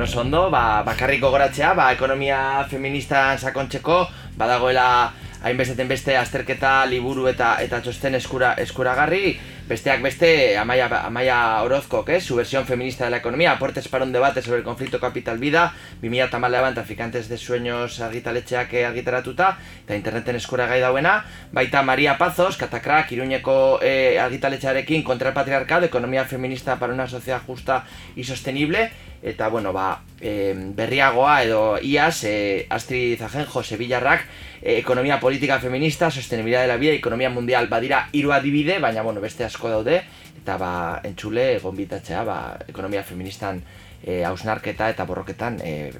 Bueno, sondo, ba, bakarrik gogoratzea, ba, ekonomia feministan sakontzeko, badagoela hainbesteten beste azterketa, liburu eta eta txosten eskura, eskuragarri, besteak beste Amaia, Amaia Orozko, que su versión feminista de la economía, aportes para un debate sobre el conflicto capital-vida, 2008an traficantes de sueños argitaletxeak argitaratuta, eta interneten eskuragai dauena, baita Maria Pazos, katakrak, iruñeko e, argitaletxearekin kontra el patriarcado, economía feminista para una sociedad justa y sostenible, eta bueno, ba, e, berriagoa edo iaz, e, Astrid Ajenjo, Sevillarrak, ekonomia politika feminista, sostenibilidad de la vida, ekonomia mundial badira hiru adibide, baina bueno, beste asko daude, eta ba, entzule gonbitatzea, ba, ekonomia feministan e, hausnarketa eta borroketan e,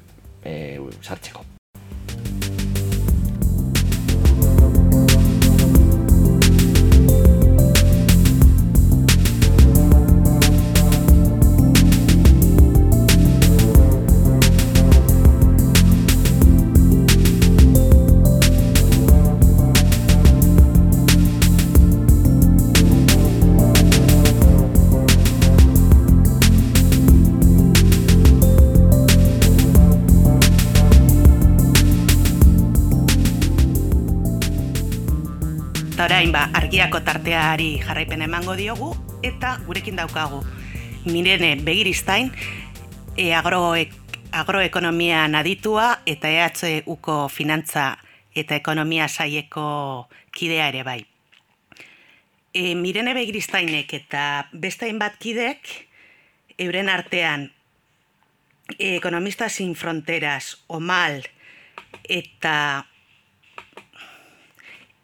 e, sartzeko. Eta orain ba, argiako tarteari jarraipen emango diogu eta gurekin daukagu Mirene Begiristain e, agroek, agroekonomian aditua eta EHUko finantza eta ekonomia saieko kidea ere bai. e, Mirene Begristainek eta beste hainbat kidek euren artean e, Ekonomista sin fronteras, OMAL eta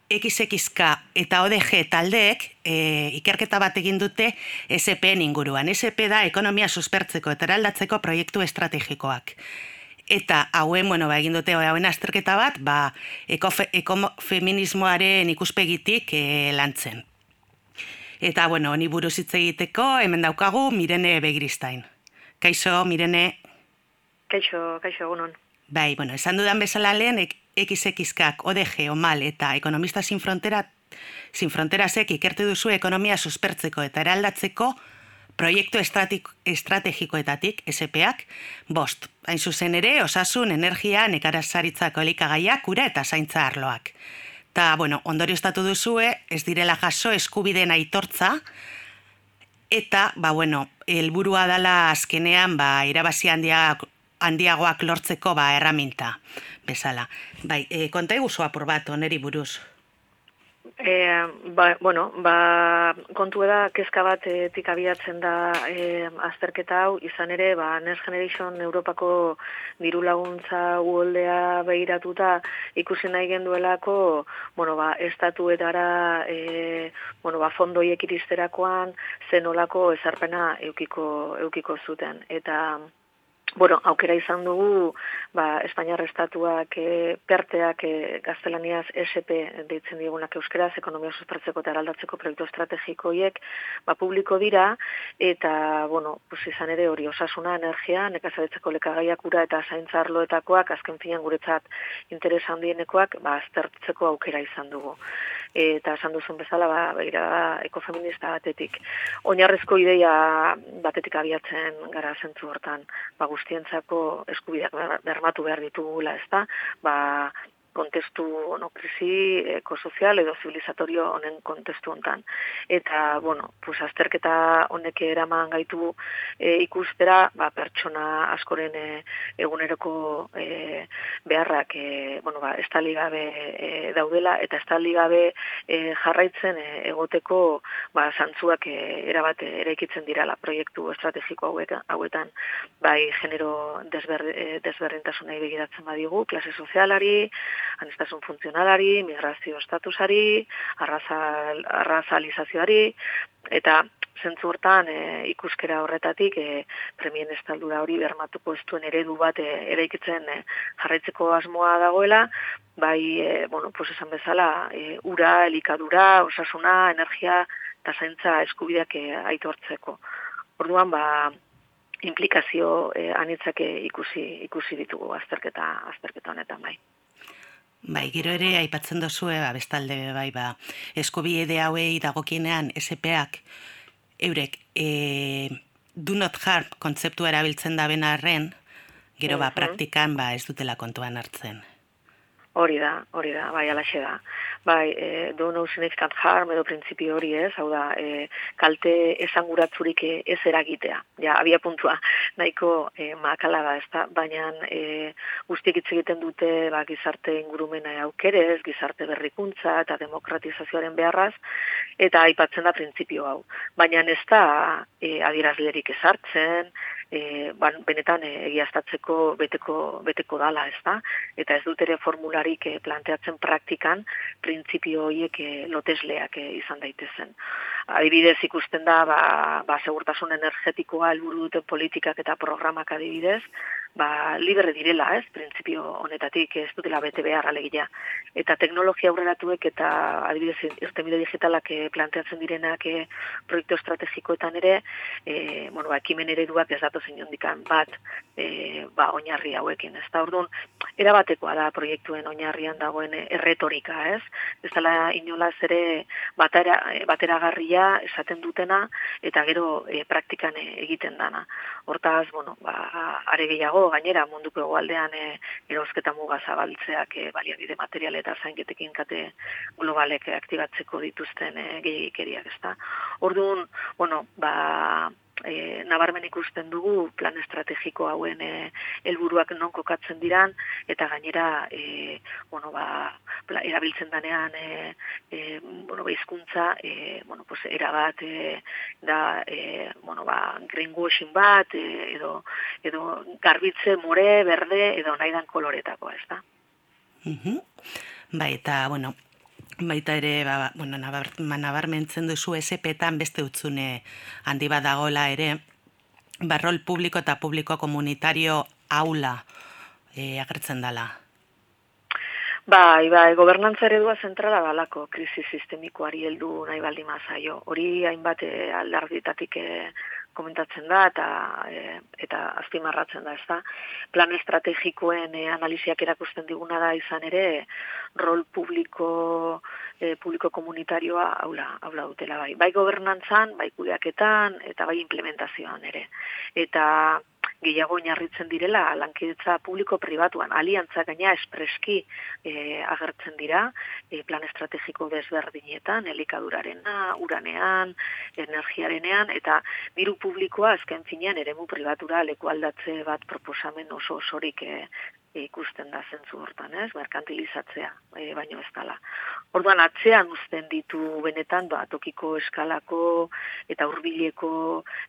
XXK eta ODG taldeek e, ikerketa bat egin dute SPN inguruan. SP da ekonomia suspertzeko eta eraldatzeko proiektu estrategikoak. Eta hauen, bueno, ba, egin dute hauen azterketa bat, ba, ekofe, ekofeminismoaren ikuspegitik e, lantzen. Eta, bueno, honi buruz hitz egiteko, hemen daukagu Mirene Begristain. Kaixo, Mirene. Kaixo, kaixo, egunon. Bai, bueno, esan dudan bezala lehen, XXKak, ODG, OMAL eta Ekonomista Sin Frontera Sin Fronterasek ikertu duzu ekonomia suspertzeko eta eraldatzeko proiektu estrategikoetatik, SPak, bost. Hain zuzen ere, osasun, energia, nekarazaritzako elikagaiak, kura eta zaintza arloak. Ta, bueno, ondorio estatu duzue, ez direla jaso eskubideen aitortza, eta, ba, bueno, helburua dala azkenean, ba, irabazi handiak handiagoak lortzeko ba erraminta bezala. Bai, e, konta iguzu apur bat oneri buruz. E, ba, bueno, ba, kontu da, kezka bat etik abiatzen da e, azterketa hau, izan ere, ba, Next Generation Europako diru laguntza uoldea behiratuta ikusi nahi genduelako, bueno, ba, estatuetara, e, bueno, ba, fondoiek iristerakoan, zenolako ezarpena eukiko, eukiko zuten. Eta, Bueno, aukera izan dugu, ba, Espainiar Estatuak e, perteak e, gaztelaniaz SP deitzen digunak euskeraz, ekonomia suspertzeko eta eraldatzeko proiektu estrategikoiek, ba, publiko dira, eta, bueno, pues izan ere hori osasuna, energia, nekazaretzeko lekagaiak ura eta zaintza arloetakoak, azken finan guretzat interes handienekoak, ba, aztertzeko aukera izan dugu. Eta esan duzun bezala, ba, begira, ekofeminista batetik. Oinarrezko ideia batetik abiatzen gara zentzu hortan, ba, guztientzako eskubideak bermatu behar ditugula, ezta? Ba, kontestu no, krisi ekosozial edo zibilizatorio honen kontestu hontan. Eta, bueno, pues, azterketa honek eraman gaitu e, ikustera, ba, pertsona askoren e, eguneroko e, beharrak e, bueno, ba, estali gabe e, daudela, eta estali gabe e, jarraitzen e, egoteko ba, zantzuak e, erabat eraikitzen dirala proiektu estrategiko hauetan, hauetan bai genero desber, desberdintasunai begiratzen badigu, klase sozialari, anestasun funtzionalari, migrazio statusari, arrazal, arrazalizazioari, eta zentzu hortan e, ikuskera horretatik e, premien estaldura hori bermatuko estuen eredu bat e, eraikitzen e, jarraitzeko asmoa dagoela, bai, e, bueno, pues esan bezala, e, ura, elikadura, osasuna, energia, eta zaintza eskubideak e, aitortzeko. Orduan, ba, implikazio e, anitzake ikusi ikusi ditugu azterketa azterketa honetan bai. Bai, gero ere aipatzen dozu ba, bestalde bai ba eskubide hauei dagokienean SPak eurek e, do not harm kontzeptua erabiltzen da benarren gero ba praktikan ba ez dutela kontuan hartzen. Hori da, hori da, bai, alaxe da. Bai, e, do no significant harm edo printzipio hori ez, hau da, e, kalte esanguratzurik ez eragitea. Ja, abia puntua, nahiko e, makala da, ez da, baina e, guztiek hitz egiten dute ba, gizarte ingurumena aukerez, gizarte berrikuntza eta demokratizazioaren beharraz, eta aipatzen da printzipio hau. Baina ez da e, adierazlerik ezartzen, e, ban, benetan e, egiaztatzeko beteko, beteko dala, ez da? Eta ez dut ere formularik e, planteatzen praktikan printzipio horiek e, lotesleak e, izan daitezen. Adibidez ikusten da, ba, ba segurtasun energetikoa helburu duten politikak eta programak adibidez, ba, libre direla, ez, printzipio honetatik ez dutela bete behar alegia. Eta teknologia aurreratuek eta adibidez irtenbide digitalak e, planteatzen direnak e, proiektu estrategikoetan ere, e, bueno, ba, ekimen ereduak ez datozen jondikan bat e, ba, oinarri hauekin. Ez da, orduan, erabatekoa da proiektuen oinarrian dagoen erretorika, ez? Ez dela inolaz ere batera, bateragarria esaten dutena eta gero e, praktikan egiten dana. Hortaz, bueno, ba, are gehiago, gainera munduko egualdean e, erozketa muga zabaltzeak e, baliabide material eta zainketekin kate globalek aktibatzeko dituzten e, gehiagikeriak, ez da? Orduan, bueno, ba, e, nabarmen ikusten dugu plan estrategiko hauen e, helburuak non kokatzen diran eta gainera e, bueno, ba, erabiltzen danean e, e, bueno, ba, izkuntza e, bueno, pues, erabat e, da e, bueno, ba, greenwashing bat e, edo, edo garbitze more, berde edo nahi dan koloretako, ez da? Mhm. Bai, eta, bueno, baita ere, ba, ba, bueno, nabar, nabarmentzen duzu SP-tan beste utzune handi bat dagoela ere, barrol publiko eta publiko komunitario aula e, agertzen dela. Bai, bai, gobernantza eredua zentrala dalako krisi sistemikoari heldu nahi baldin mazaio. Hori hainbat eh, alderditatik eh, komentatzen da eta eh, eta azpimarratzen da, ezta? Plan estrategikoen eh, analiziak erakusten diguna da izan ere rol publiko eh, publiko komunitarioa haula, haula dutela bai. Bai gobernantzan, bai kudeaketan eta bai implementazioan ere. Eta gehiago oinarritzen direla lankidetza publiko-pribatuan. Aliantza gaina espreski e, agertzen dira e, plan estrategiko desberdinetan, elikadurarena, uranean, energiarenean, eta diru publikoa azken finean eremu pribatura leku aldatze bat proposamen oso osorik e, ikusten da zentzu hortan, ez? Merkantilizatzea, e, baino ez dala. Orduan atzean uzten ditu benetan ba, tokiko eskalako eta hurbileko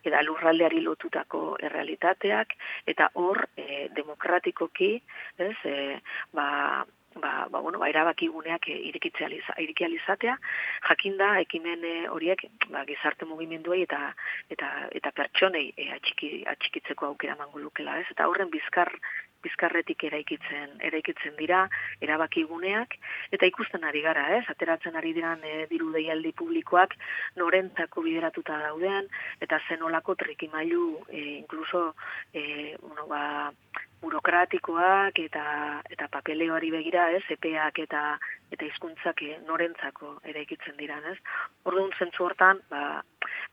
eta lurraldeari lotutako errealitateak eta hor e, demokratikoki, ez? E, ba, ba, ba, bueno, ba, erabakiguneak eh, irekitze aliza, ireki alizatea, jakinda ekimen eh, horiek ba, gizarte mugimenduei eta eta eta pertsonei eh, atxiki, atxikitzeko aukera emango lukela, ez? Eta horren bizkar bizkarretik eraikitzen eraikitzen dira erabakiguneak eta ikusten ari gara, ez? Ateratzen ari diran e, diru deialdi publikoak norentzako bideratuta dauden eta zenolako trikimailu e, incluso e, bueno, ba, burokratikoak eta eta papeleoari begira, ez, epeak eta eta hizkuntzak eh, norentzako eraikitzen dira, ez? Orduan zentzu hortan, ba,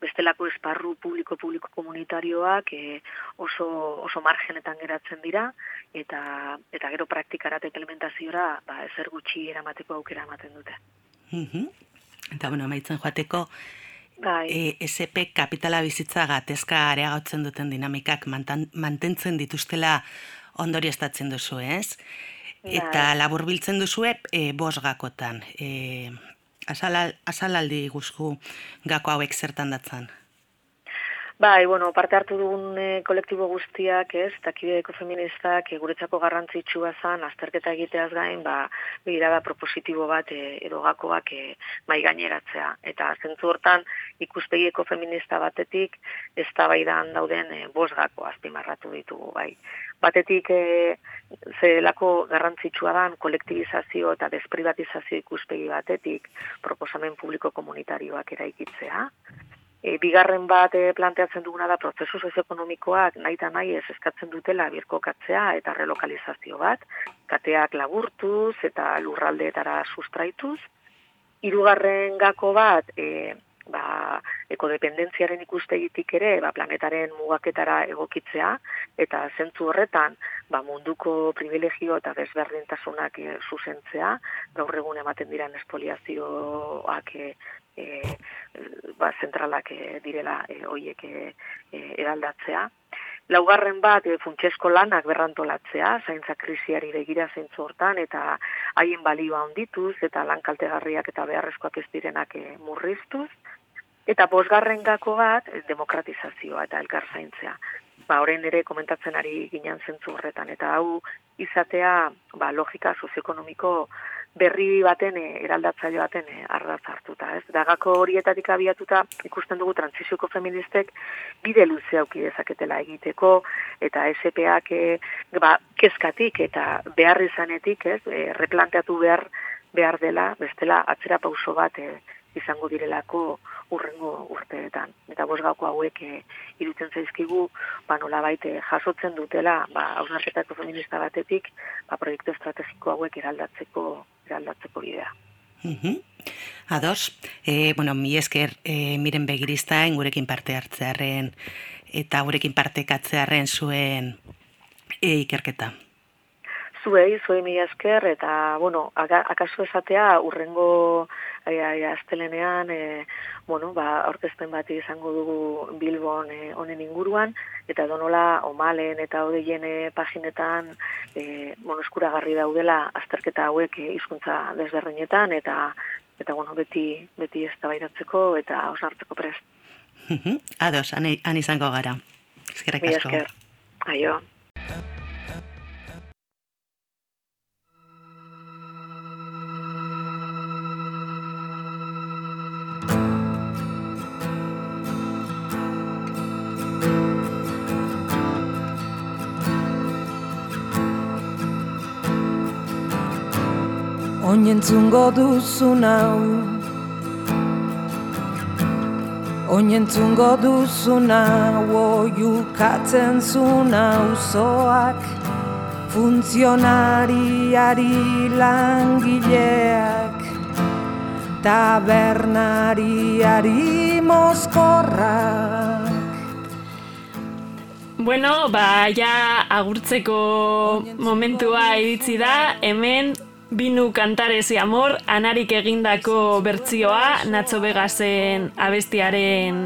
bestelako esparru publiko publiko komunitarioak e, oso oso margenetan geratzen dira eta eta gero praktikara eta implementaziora ba ezer gutxi eramateko aukera ematen dute. Mhm. Eta, bueno, amaitzen joateko, Bai. e, SP kapitala bizitza gatezka areagotzen duten dinamikak mantan, mantentzen dituztela ondorioztatzen duzu, ez? Eta Bai. laburbiltzen duzu e, bos gakotan. E, azalal, azalaldi guzku gako hauek zertan datzan. Bai, bueno, parte hartu dugun e, kolektibo guztiak, ez, eta kideko feministak e, guretzako garrantzitsua zan, azterketa egiteaz gain, ba, begirada propositibo bat e, edo gakoak e, mai gaineratzea. Eta zentzu hortan, ikuspegieko feminista batetik, ez dauden e, bos gako azpimarratu ditugu, bai. Batetik, e, zelako garrantzitsua dan, kolektibizazio eta desprivatizazio ikuspegi batetik, proposamen publiko komunitarioak eraikitzea, E, bigarren bat e, planteatzen duguna da prozesu sozioekonomikoak nahi eta nahi ez eskatzen dutela birkokatzea eta relokalizazio bat, kateak laburtuz eta lurraldeetara sustraituz. Hirugarren gako bat, e, ba, ekodependentziaren ikuspegitik ere, ba, planetaren mugaketara egokitzea, eta zentzu horretan, ba, munduko privilegio eta desberdintasunak e, zuzentzea, gaur egun ematen diran espoliazioak e, e, ba, zentralak e, direla e, hoiek e, e, eraldatzea. Laugarren bat, e, funtsezko lanak berrantolatzea, zaintza krisiari begira zeintzu hortan, eta haien balioa ondituz, eta lan kaltegarriak eta beharrezkoak ez direnak e, murriztuz. Eta bosgarren gako bat, e, demokratizazioa eta elkar zaintzea. Ba, orain ere komentatzen ari ginen zentzu horretan, eta hau izatea ba, logika sozioekonomiko berri baten, e, eraldatzaile baten e, ardatz hartuta. Ez? Dagako horietatik abiatuta ikusten dugu transizioko feministek bide luze auki dezaketela egiteko, eta SPak e, ba, kezkatik eta behar izanetik, ez, e, replanteatu behar behar dela, bestela atzera pauso bat e, izango direlako urrengo urteetan. Eta bosgako hauek e, irutzen zaizkigu, ba nola baite jasotzen dutela, ba, hausnarketako feminista batetik, ba, proiektu estrategiko hauek eraldatzeko, eraldatzeko bidea. Mhm. Ados, e, bueno, mi esker e, miren begirista gurekin parte hartzearen eta gurekin partekatzearen zuen e, ikerketa. Zuei, zuei mi esker, eta, bueno, akaso esatea, urrengo aia astelenean, e, bueno, ba, orkezpen bat izango dugu Bilbon e, honen inguruan, eta donola omalen eta odeien e, paginetan e, bueno, eskuragarri daudela azterketa hauek e, hizkuntza desberdinetan, eta eta bueno, beti, beti ez da eta osartzeko prest. Ados, han, izango gara. Ezkerrak asko. esker. Aio. Oinentzungo duzu nau Oinentzungo duzu nau Oiukatzen zuna uzoak Funtzionariari langileak Tabernariari mozkorrak Bueno, ba, ja agurtzeko momentua iritsi da, hemen Binu kantarezi amor, anarik egindako bertzioa, Natzo Vegasen abestiaren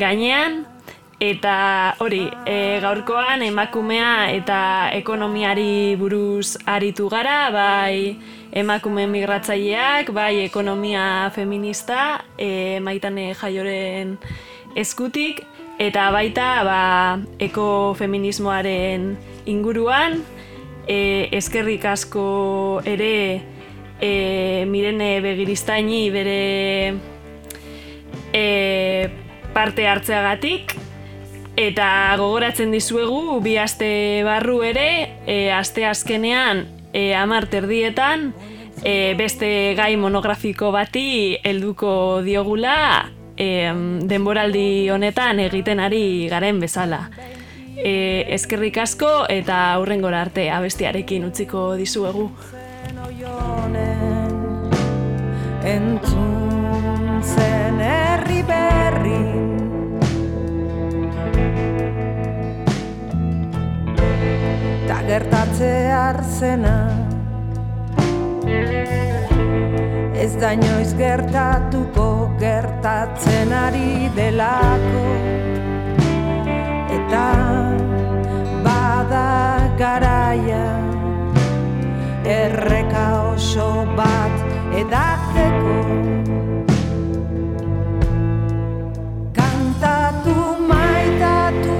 gainean, eta hori, e, gaurkoan emakumea eta ekonomiari buruz aritu gara, bai emakume migratzaileak, bai ekonomia feminista, e, maitane jaioren eskutik, eta baita ba, ekofeminismoaren inguruan, e, eskerrik asko ere e, mirene begiristaini bere e, parte hartzeagatik. Eta gogoratzen dizuegu bi aste barru ere e, aste azkenean e, amar terdietan e, beste gai monografiko bati helduko diogula e, denboraldi honetan egiten ari garen bezala e, eskerrik asko eta aurrengora arte abestiarekin utziko dizuegu. Entzun zen herri berri Ta gertatze arzena Ez da gertatuko gertatzen ari delako Eta bada garaia erreka oso bat edatzeko. Kantatu maitatu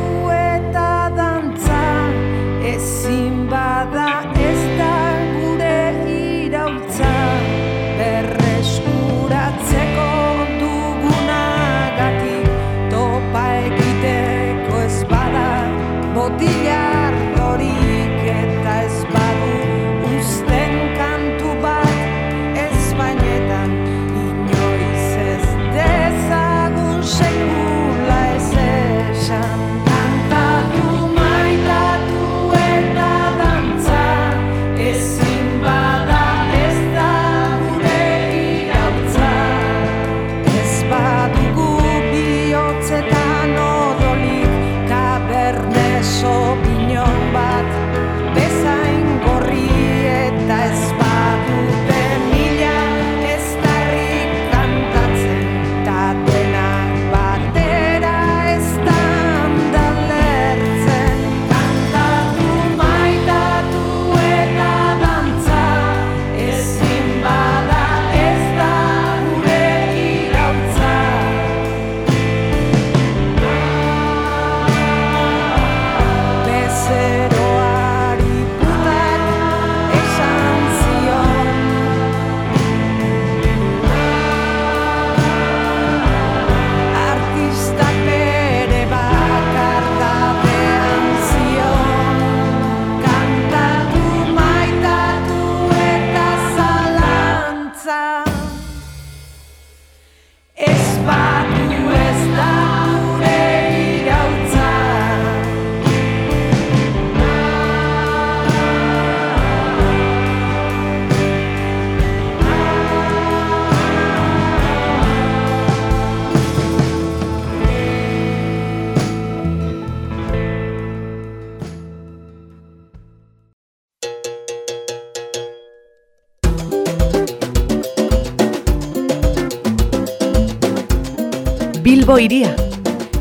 Bilbo iria,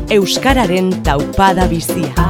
Euskararen taupada bizia.